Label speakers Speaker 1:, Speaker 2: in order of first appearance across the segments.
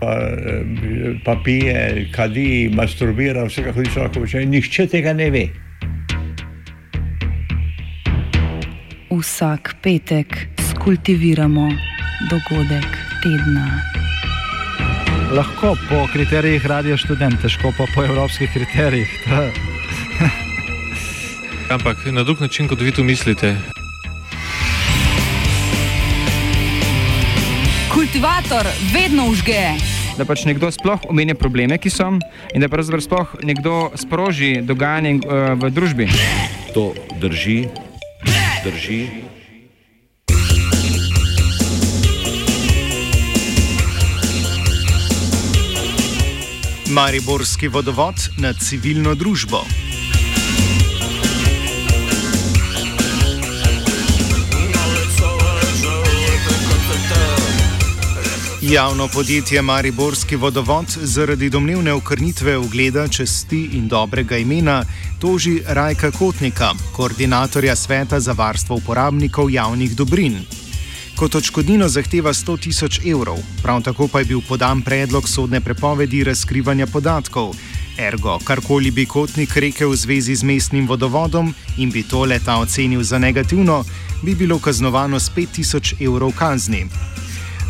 Speaker 1: Pa, pa pije, kadi, masturbira, vse kako ti lahko reče. Nihče tega ne ve.
Speaker 2: Vsak petek skultiviramo dogodek tedna.
Speaker 3: Lahko po kriterijih radio študent, težko pa po evropskih kriterijih.
Speaker 4: Ampak na drug način, kot vi tu mislite.
Speaker 2: Kultivator vedno užge.
Speaker 5: Da pač nekdo sploh omenja probleme, ki so, in da pravzaprav sploh nekdo sproži dogajanje uh, v družbi.
Speaker 6: To drži, drži.
Speaker 7: Mariborski vodovod na civilno družbo. Javno podjetje Mariborski vodovod zaradi domnevne okrnitve ugleda, česti in dobrega imena toži Rajka Kotnika, koordinatorja Sveta za varstvo uporabnikov javnih dobrin. Kot odškodnino zahteva 100 tisoč evrov, prav tako pa je bil podan predlog sodne prepovedi razkrivanja podatkov. Ergo, karkoli bi Kotnik rekel v zvezi z mestnim vodovodom in bi to leta ocenil za negativno, bi bilo kaznovano s 5 tisoč evrov kazni.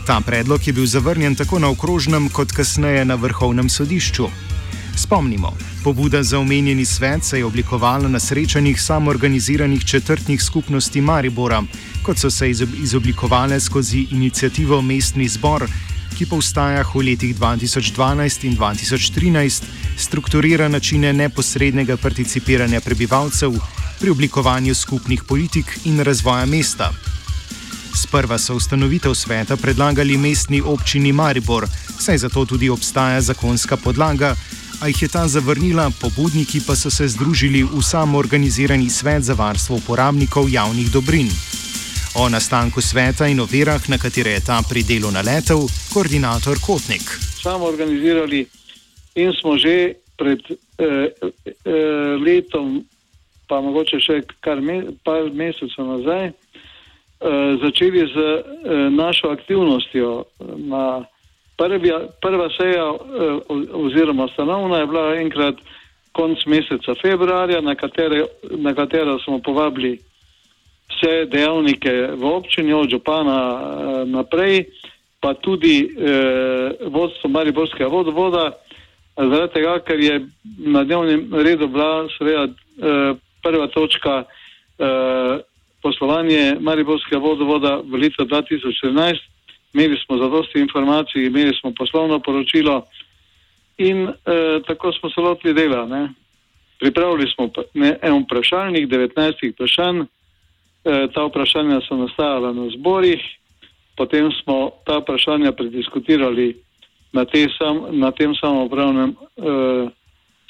Speaker 7: Ta predlog je bil zavrnjen tako na okrožnem, kot kasneje na vrhovnem sodišču. Spomnimo, pobuda za omenjeni svet se je oblikovala na srečanjih samoorganiziranih četrtnih skupnosti Maribora, kot so se izoblikovale skozi inicijativo Mestni zbor, ki pa v stajah v letih 2012 in 2013 strukturira načine neposrednega participiranja prebivalcev pri oblikovanju skupnih politik in razvoja mesta. Sprva so ustanovitev sveta predlagali mestni občini Maribor, saj za to tudi obstaja zakonska podlaga, a jih je ta zavrnila, pobudniki pa so se združili v samoorganizirani svet za varstvo uporabnikov javnih dobrin. O nastanku sveta in ovirah, na katere je ta pri delu naletel, koordinator Kotnik.
Speaker 8: Samo organizirali in smo že pred eh, eh, letom, pa mogoče še kar me, par mesecev nazaj, začeli z eh, našo aktivnostjo. Na prvi, prva seja eh, oziroma stanovna je bila enkrat konc meseca februarja, na, katere, na katero smo povabili vse dejavnike v občini, od župana eh, naprej, pa tudi eh, vodstvo Mariborskega vodovoda, zaradi tega, ker je na dnevnem redu bila seveda eh, prva točka eh, poslovanje Mariborskega vodovoda v letu 2014. Imeli smo zadosti informacij, imeli smo poslovno poročilo in eh, tako smo se lotili dela. Ne. Pripravili smo ne, en vprašalnik, 19 vprašanj, eh, ta vprašanja so nastajala na zborih, potem smo ta vprašanja prediskutirali na, te sam, na tem samoupravnem eh,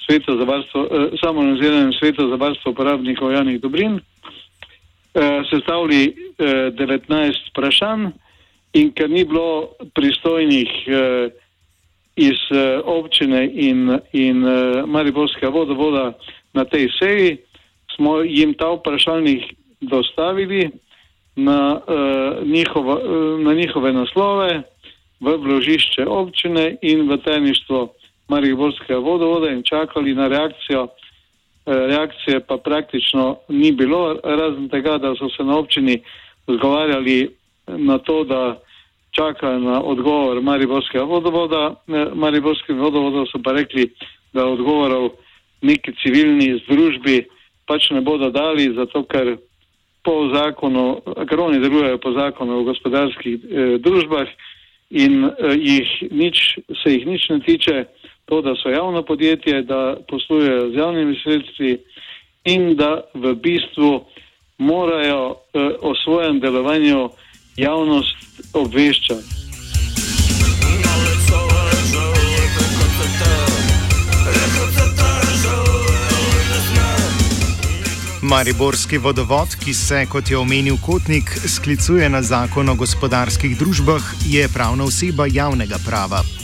Speaker 8: svetu za varstvo, eh, samoorganiziranem svetu za varstvo uporabnikov javnih dobrin sestavili eh, 19 vprašanj in ker ni bilo pristojnih eh, iz eh, občine in, in eh, Mariborskega vodovoda na tej seji, smo jim ta vprašalnik dostavili na, eh, njihova, eh, na njihove naslove v vložišče občine in v tajništvo Mariborskega vodovoda in čakali na reakcijo reakcije pa praktično ni bilo, razen tega, da so se na občini zgovarjali na to, da čakajo na odgovor Mariborskega vodovoda. Mariborski vodovod so pa rekli, da odgovorov neki civilni združbi pač ne bodo dali, zato ker po zakonu, ker oni delujejo po zakonu o gospodarskih eh, družbah in eh, jih nič, se jih nič ne tiče to, da so javno podjetje, da poslujejo z javnimi sredstvi in da v bistvu morajo eh, o svojem delovanju javnost obveščati.
Speaker 7: Mariborski vodovod, ki se, kot je omenil Kotnik, sklicuje na zakon o gospodarskih družbah, je pravna oseba javnega prava.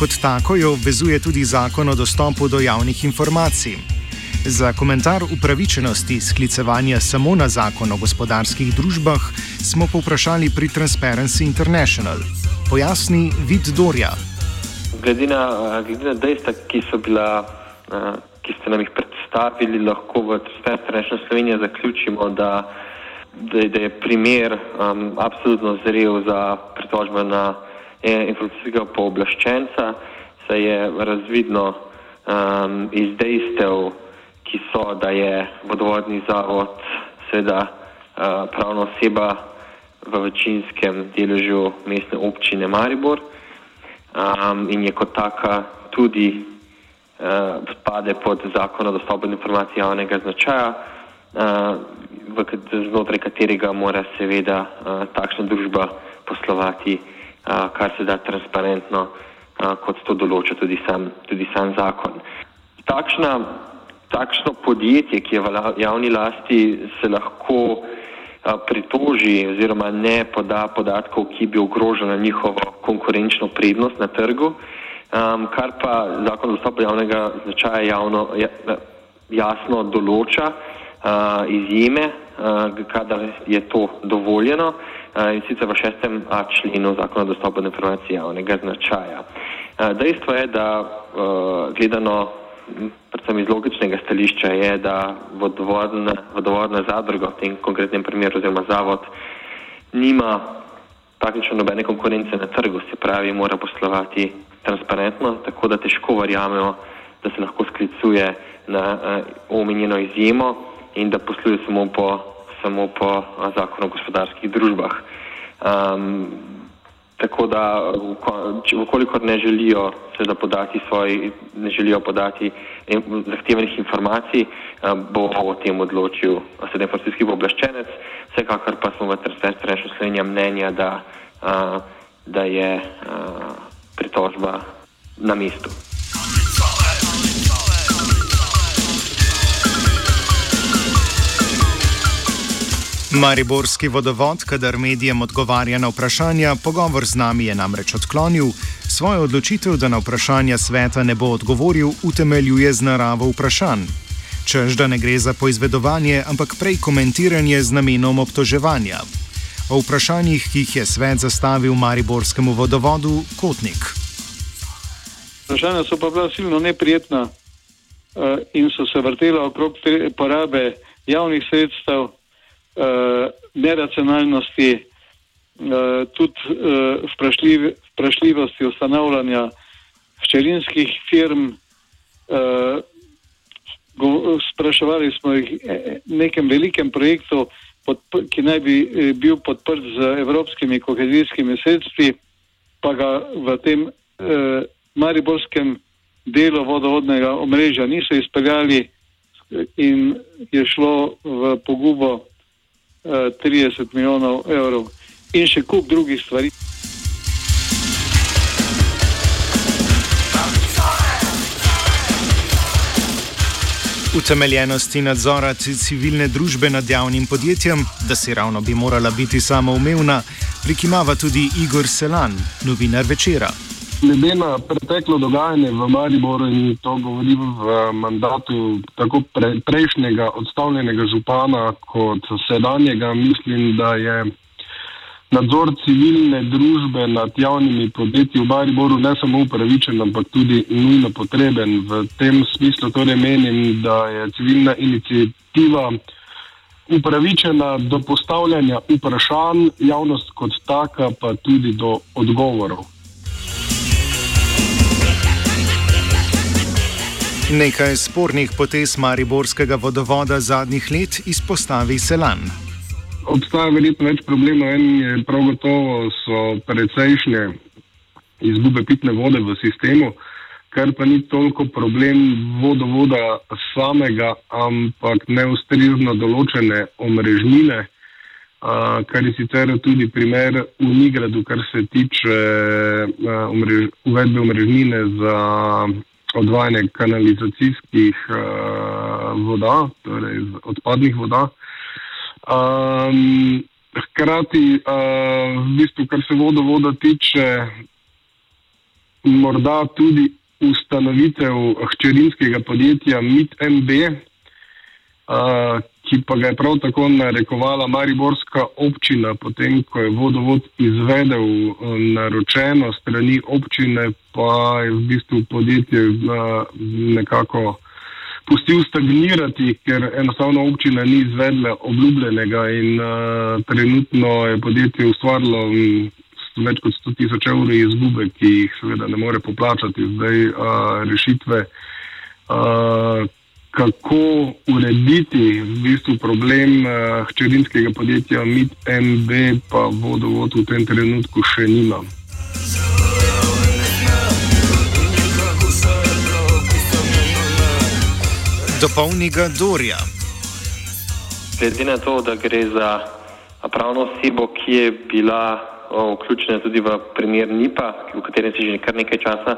Speaker 7: Kot tako jo obvezuje tudi zakon o dostopu do javnih informacij. Za komentar upravičenosti sklicevanja samo na zakon o gospodarskih družbah smo povprašali pri Transparency International. Pojasni Vid Dorja.
Speaker 9: Glede na, glede na dejstva, ki bila, ki ste nam jih predstavili, lahko v Transparency International Slovenija zaključimo, da, da, da je primer um, absolutno zrel za pritožbo na informacijskega pooblaščenca, saj je razvidno um, iz dejstev, ki so, da je vodovodni zavod seveda uh, pravna oseba v večinskem deležu mestne občine Maribor um, in je kot taka tudi uh, spade pod zakon o dostopu do informacij javnega značaja, uh, v, znotraj katerega mora seveda uh, takšna družba poslovati uh, kar se da transparentno, uh, kot to določa tudi sam, tudi sam zakon. Takšna takšno podjetje, ki je v javni lasti, se lahko pritoži oziroma ne poda podatkov, ki bi ogrožali njihovo konkurenčno prednost na trgu, um, kar pa zakon o dostopu javnega značaja javno, jasno določa a, izjeme, a, kadar je to dovoljeno in sicer v šestem A členu zakona o dostopu do informacij javnega značaja. A, dejstvo je, da a, gledano predvsem iz logičnega stališča, je, da vodovodna, vodovodna zadruga v tem konkretnem primeru oziroma zavod nima praktično nobene konkurence na trgu, se pravi, mora poslovati transparentno, tako da težko verjamemo, da se lahko sklicuje na omenjeno izjemo in da posluje samo po, samo po uh, zakonu o gospodarskih družbah. Um, Tako da, ukolikor ne želijo seveda podati svoj, ne želijo podati zahtevanih informacij, eh, bo o tem odločil sedaj informacijski oblaščenec. Vsekakor pa smo v Transferenču Slovenija mnenja, da, eh, da je eh, pritožba na mestu.
Speaker 7: Mariborski vodovod, kadar medijem odgovarja na vprašanja, pogovor z nami je namreč odklonil. Svojo odločitev, da na vprašanja sveta ne bo odgovoril, utemeljuje z naravo vprašanj. Čež da ne gre za poizvedovanje, ampak prej komentiranje z namenom obtoževanja. O vprašanjih, ki jih je svet zastavil Mariborskemu vodovodu, Kotnik.
Speaker 8: Vprašanja so pa bila silno neprijetna uh, in so se vrtela okrog porabe javnih sredstev neracionalnosti, uh, tudi uh, vprašljiv, vprašljivosti ustanavljanja hčerinskih firm. Spraševali smo jih o nekem velikem projektu, ki naj bi bil podprt z evropskimi kohezijskimi sredstvi, pa ga v tem mariborskem delu vodovodnega omrežja niso izpeljali in je šlo v pogubo 30 milijonov evrov in še kup drugih stvari.
Speaker 7: Utemeljenosti nadzora civilne družbe nad javnim podjetjem, da si ravno bi morala biti samoumevna, prikimava tudi Igor Selan, novinar večera
Speaker 10: glede na preteklo dogajanje v Mariboru in to govorim v mandatu tako pre, prejšnjega odstavljenega župana kot sedanjega, mislim, da je nadzor civilne družbe nad javnimi podjetji v Mariboru ne samo upravičen, ampak tudi nujno potreben. V tem smislu torej menim, da je civilna inicijativa upravičena do postavljanja vprašanj, javnost kot taka pa tudi do odgovorov.
Speaker 7: Nekaj spornih potez Mariborskega vodovoda zadnjih let izpostavi Selan.
Speaker 10: Obstaja verjetno več problemov. En je prav gotovo so precejšnje izgube pitne vode v sistemu, kar pa ni toliko problem vodovoda samega, ampak neustrezno določene omrežnine, kar je sicer tudi primer v Nigradu, kar se tiče omrež, uvedbe omrežnine za odvajanje kanalizacijskih uh, voda, torej odpadnih voda. Um, hkrati, uh, v bistvu, kar se vodovoda tiče, morda tudi ustanovitev hčerinskega podjetja MIT-MB, uh, ki pa ga je prav tako narekovala Mariborska občina, potem ko je vodovod izvedel uh, naročeno strani občine, pa je v bistvu podjetje uh, nekako pustil stagnirati, ker enostavno občina ni izvedla obljubljenega in uh, trenutno je podjetje ustvarilo um, več kot 100 tisoč evrov izgube, ki jih seveda ne more poplačati. Zdaj rešitve, kako urediti v bistvu problem uh, hčerinskega podjetja MIT-MB, pa vodovod v tem trenutku še nima.
Speaker 7: Dopolni ga Dorja.
Speaker 9: Glede na to, da gre za pravno osebo, ki je bila o, vključena tudi v primer NIPA, o katerem se že kar nekaj časa,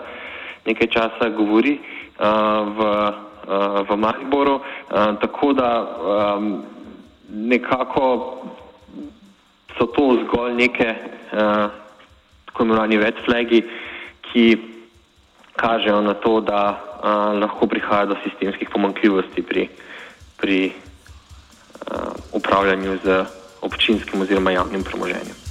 Speaker 9: nekaj časa govori a, v, a, v Mariboru. A, tako da nekako so to zgolj neke tako imenovani red flagi, ki kažejo na to, da lahko prihaja do sistemskih pomankljivosti pri, pri upravljanju z občinskim oziroma javnim premoženjem.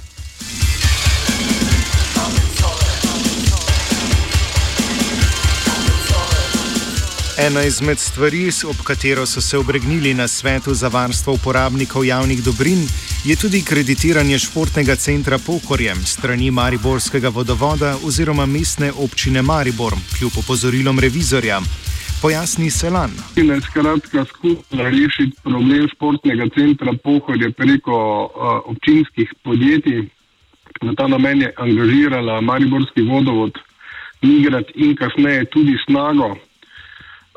Speaker 7: Ena izmed stvari, ob katero so se obregnili na svetu za varstvo uporabnikov javnih dobrin, je tudi kreditiranje športnega centra Pokorjem strani Mariborskega vodovoda oziroma mestne občine Maribor, kljub opozorilom revizorja. Pojasni Selan.
Speaker 10: Ne, skratka, skupaj rešiti problem športnega centra Pohorje preko uh, občinskih podjetij. Na ta namen je angažirala Mariborski vodovod, Migrat in kasneje tudi Snago.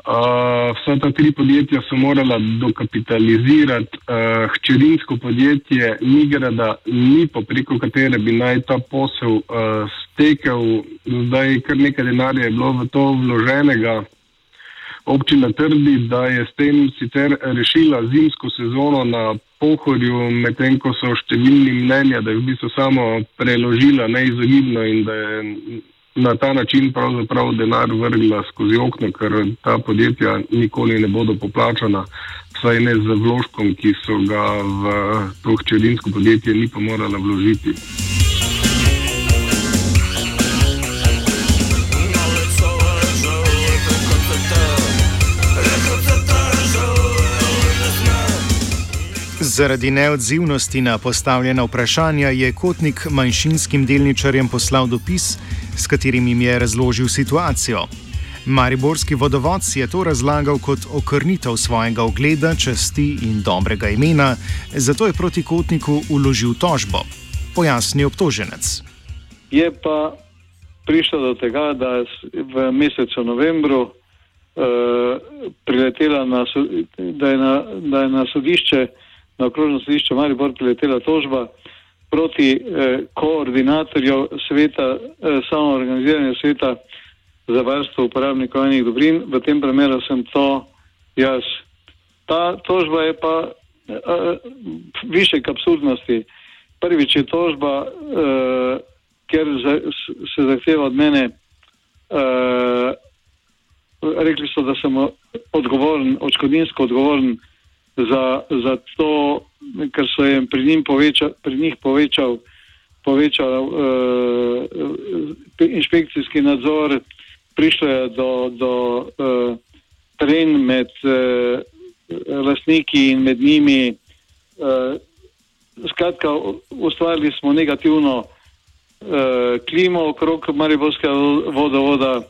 Speaker 10: Uh, vsa ta tri podjetja so morala dokapitalizirati uh, hčerinsko podjetje Migrada, Nipo, preko katere bi naj ta posel uh, stekel. Zdaj kar nekaj denarja je bilo v to vloženega. Občina trdi, da je s tem sicer rešila zimsko sezono na pohorju, medtem ko so številni mnenja, da je v bistvu samo preložila neizogibno in da je na ta način pravzaprav denar vrgla skozi okno, ker ta podjetja nikoli ne bodo poplačana, vsaj ne z vložkom, ki so ga v to hčerinsko podjetje ni pa morala vložiti.
Speaker 7: Zaradi neodzivnosti na postavljena vprašanja je Kotnik manjšinskim delničarjem poslal dopis, s katerim jim je razložil situacijo. Mariborski vodovod si je to razlagal kot okrnitev svojega ogleda, časti in dobrega imena, zato je proti Kotniku uložil tožbo. Pojasni obtoženec.
Speaker 8: Je pa prišlo do tega, da je v mesecu novembru uh, priletela na, da je na, da je na sodišče na okrožno sodišče Maribor priletela tožba proti eh, koordinatorju sveta, eh, samoorganiziranja sveta za varstvo uporabnikov enih dobrin. V tem primeru sem to jaz. Ta tožba je pa eh, više k absurdnosti. Prvič je tožba, eh, ker za, se zahteva od mene, eh, rekli so, da sem odgovoren, očkodinsko odgovoren za, za to, ker so jim pri, njim poveča, pri njih povečal, povečal uh, inšpekcijski nadzor, prišlo je do, do uh, tren med uh, lastniki in med njimi. Uh, skratka, ustvarili smo negativno uh, klimo okrog Mariborskega vodovoda, uh,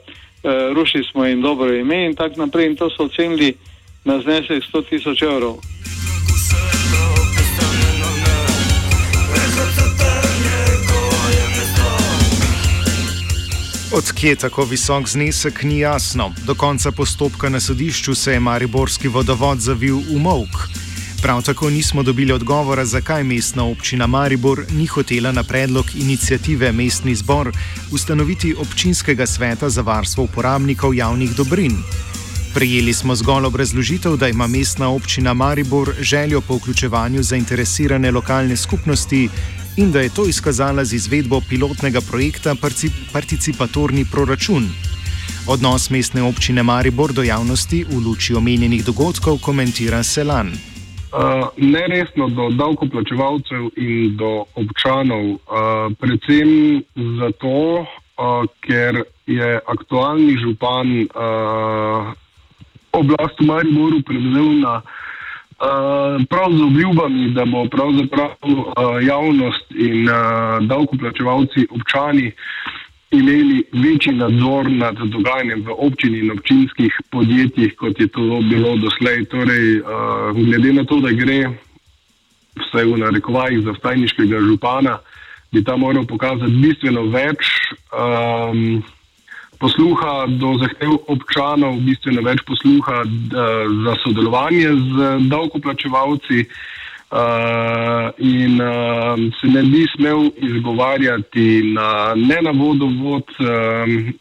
Speaker 8: rušili smo jim dobro ime in tako naprej. In to so ocenili na znesek 100 tisoč evrov.
Speaker 7: Odkje tako visok znesek, ni jasno. Do konca postopka na sodišču se je Mariborski vodovod zavil v mok. Prav tako nismo dobili odgovora, zakaj mestna občina Maribor ni hotela na predlog inicijative Mestni zbor ustanoviti občinskega sveta za varstvo uporabnikov javnih dobrin. Prejeli smo zgolj obrazložitev, da ima mestna občina Maribor željo po vključevanju zainteresirane lokalne skupnosti in da je to izkazala z izvedbo pilotnega projekta Participatorni proračun. Odnos mestne občine Maribor do javnosti v luči omenjenih dogodkov komentira Selan.
Speaker 10: Uh, neresno do davkoplačevalcev in do občanov, uh, predvsem zato, uh, ker je aktualni župan uh, oblast v Mariboru prevzel na uh, prav z obljubami, da bo pravzaprav uh, javnost in uh, davkoplačevalci občani imeli večji nadzor nad dogajanjem v občini in občinskih podjetjih, kot je to bilo doslej. Torej, glede na to, da gre vse v narekovajih za stajniškega župana, bi ta moral pokazati bistveno več. Um, posluha do zahtev občanov, bistveno več posluha za sodelovanje z davkoplačevalci uh, in uh, se ne bi smel izgovarjati na, ne na vodovod, uh,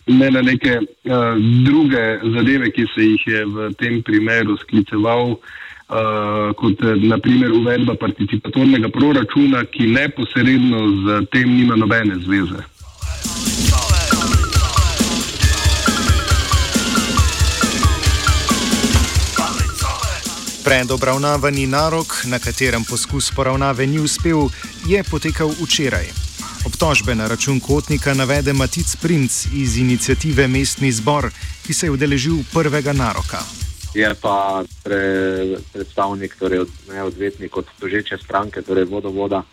Speaker 10: ne na neke uh, druge zadeve, ki se jih je v tem primeru skliceval. Uh, kot naprimer uvedba participatornega proračuna, ki neposredno z tem nima nobene zveze.
Speaker 7: Predobravnavani narok, na katerem poskus poravnave ni uspel, je potekal včeraj. Obtožbe na račun kotnika navede Matic Princ iz inicijative Mestni zbor, ki se je udeležil prvega naroka.
Speaker 11: Je pa pre, predstavnik, torej od, ne, odvetnik od tožeče stranke, torej vodovoda,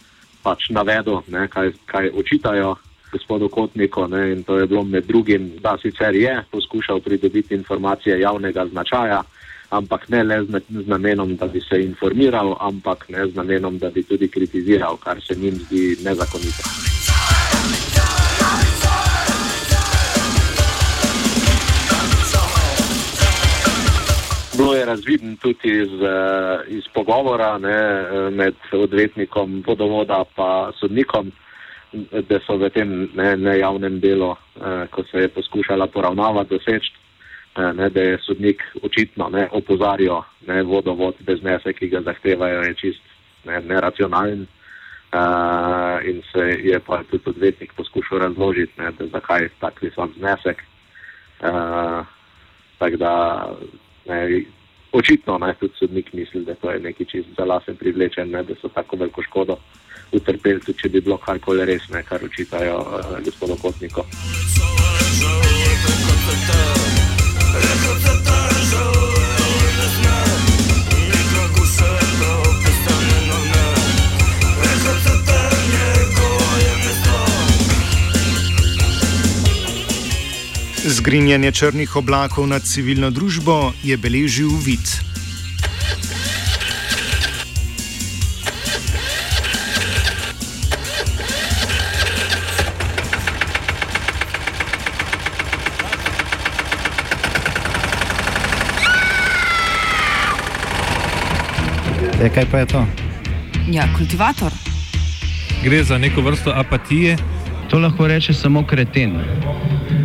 Speaker 11: pač navedel, ne, kaj, kaj očitajo gospodu Kotniku. Ne, in to je bilo med drugim, da sicer je poskušal pridobiti informacije javnega značaja ampak ne le z namenom, da bi se informiral, ampak ne z namenom, da bi tudi kritiziral, kar se njim zdi nezakonito. Bilo je razvidno tudi iz, iz pogovora ne, med odvetnikom vodovoda in sodnikom, da so v tem nejavnem delu, ko se je poskušala poravnava doseči, Eh, ne, da je sodnik očitno ne, opozarjal, da vodovod brez mesa, ki ga zahtevajo, je čist ne, neracionalen. Uh, in se je pa tudi odvetnik poskušal razložiti, ne, da zakaj je tak visok znesek. Uh, tako da ne, očitno ne, tudi sodnik misli, da to je neki čist za lasen privlečen, ne, da so tako veliko škodo utrpeli, tudi če bi bilo karkoli res, ne, kar učitajo uh, gospodu Kotniku.
Speaker 7: Zgrinjanje črnih oblakov nad civilno družbo je beležil vid.
Speaker 3: E, kaj pa je to?
Speaker 2: Ja, kultivator.
Speaker 4: Gre za neko vrsto apatije.
Speaker 12: To lahko reče samo kreten,